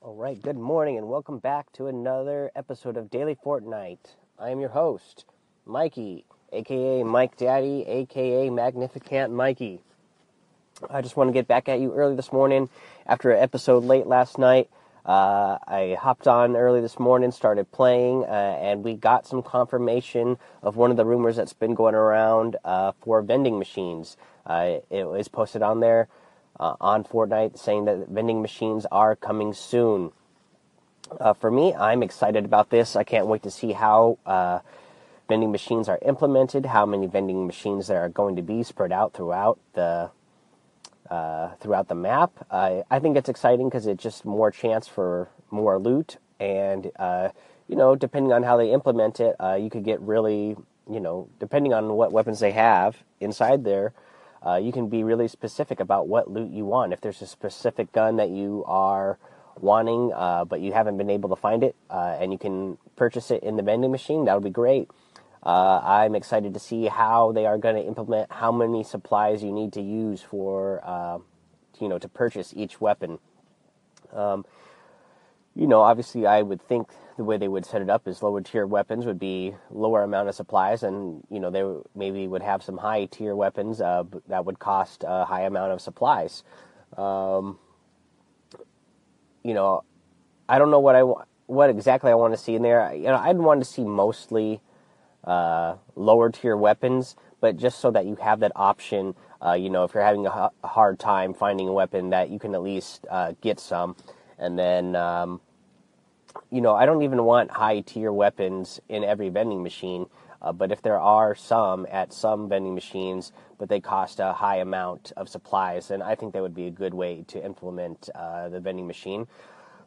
All right, good morning and welcome back to another episode of Daily Fortnite. I am your host, Mikey, aka Mike Daddy, aka Magnificent Mikey. I just want to get back at you early this morning after an episode late last night. Uh, I hopped on early this morning, started playing, uh, and we got some confirmation of one of the rumors that's been going around uh, for vending machines. Uh, it was posted on there uh, on Fortnite saying that vending machines are coming soon. Uh, for me, I'm excited about this. I can't wait to see how uh, vending machines are implemented, how many vending machines there are going to be spread out throughout the uh, throughout the map. I think it's exciting because it's just more chance for more loot, and uh, you know, depending on how they implement it, uh, you could get really, you know, depending on what weapons they have inside there uh, you can be really specific about what loot you want. If there's a specific gun that you are wanting, uh, but you haven't been able to find it, uh, and you can purchase it in the vending machine, that would be great. Uh, I'm excited to see how they are going to implement how many supplies you need to use for, uh, you know, to purchase each weapon. Um, you know, obviously, I would think the way they would set it up is lower tier weapons would be lower amount of supplies, and you know they maybe would have some high tier weapons uh, that would cost a high amount of supplies. Um, you know, I don't know what I what exactly I want to see in there. You know, I'd want to see mostly uh, lower tier weapons, but just so that you have that option. Uh, you know, if you're having a, hard time finding a weapon, that you can at least uh, get some, and then. Um, you know, I don't even want high tier weapons in every vending machine. Uh, but if there are some at some vending machines, but they cost a high amount of supplies, then I think that would be a good way to implement uh, the vending machine.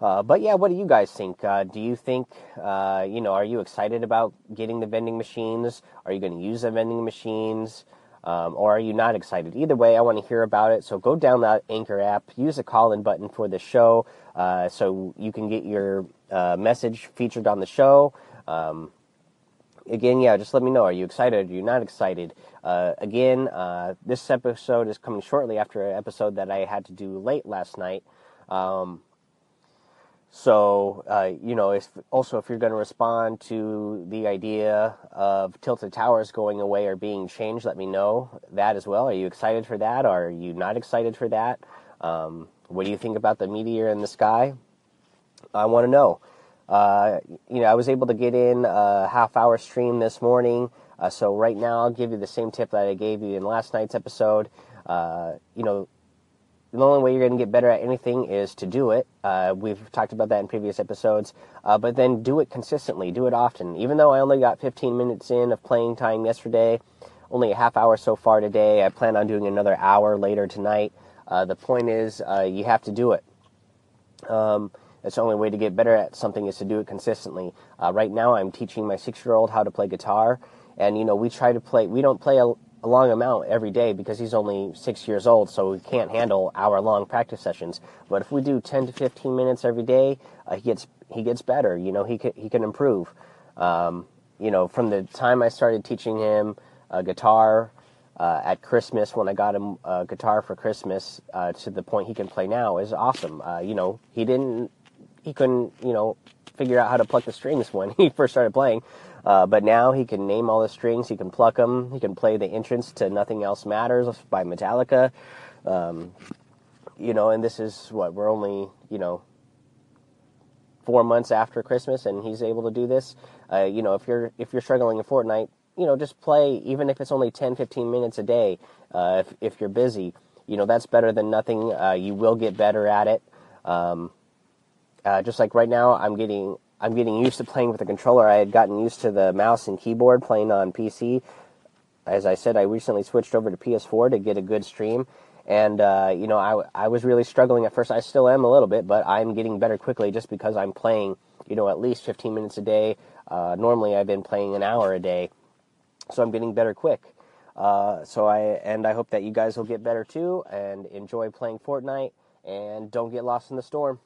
Uh, but yeah, what do you guys think? Uh, do you think, uh, you know, are you excited about getting the vending machines? Are you going to use the vending machines? Um, or are you not excited? Either way, I want to hear about it. So go down that Anchor app, use the call in button for the show uh, so you can get your uh, message featured on the show. Um, again, yeah, just let me know. Are you excited? Are you not excited? Uh, again, uh, this episode is coming shortly after an episode that I had to do late last night. Um, so, uh, you know, if, also if you're going to respond to the idea of Tilted Towers going away or being changed, let me know that as well. Are you excited for that? Or are you not excited for that? Um, what do you think about the meteor in the sky? I want to know. Uh, you know, I was able to get in a half hour stream this morning. Uh, so right now, I'll give you the same tip that I gave you in last night's episode. Uh, you know, the only way you're going to get better at anything is to do it. Uh, we've talked about that in previous episodes, uh, but then do it consistently, do it often. Even though I only got 15 minutes in of playing time yesterday, only a half hour so far today. I plan on doing another hour later tonight. Uh, the point is, uh, you have to do it. Um, that's the only way to get better at something is to do it consistently. Uh, right now, I'm teaching my six-year-old how to play guitar, and you know we try to play. We don't play a a long amount every day because he's only six years old, so he can't handle hour-long practice sessions. But if we do 10 to 15 minutes every day, uh, he gets he gets better. You know, he can, he can improve. Um, you know, from the time I started teaching him uh, guitar uh, at Christmas, when I got him a guitar for Christmas, uh, to the point he can play now is awesome. Uh, you know, he didn't he couldn't you know figure out how to pluck the strings when he first started playing. Uh, but now he can name all the strings, he can pluck them, he can play the entrance to Nothing Else Matters by Metallica. Um, you know, and this is what we're only, you know, four months after Christmas, and he's able to do this. Uh, you know, if you're if you're struggling in Fortnite, you know, just play even if it's only 10, 15 minutes a day. Uh, if if you're busy, you know, that's better than nothing. Uh, you will get better at it. Um, uh, just like right now, I'm getting I'm getting used to playing with the controller. I had gotten used to the mouse and keyboard playing on PC. As I said, I recently switched over to PS4 to get a good stream. And, uh, you know, I, I was really struggling at first. I still am a little bit, but I'm getting better quickly just because I'm playing, you know, at least 15 minutes a day. Uh, normally, I've been playing an hour a day. So I'm getting better quick. Uh, so I, and I hope that you guys will get better too and enjoy playing Fortnite and don't get lost in the storm.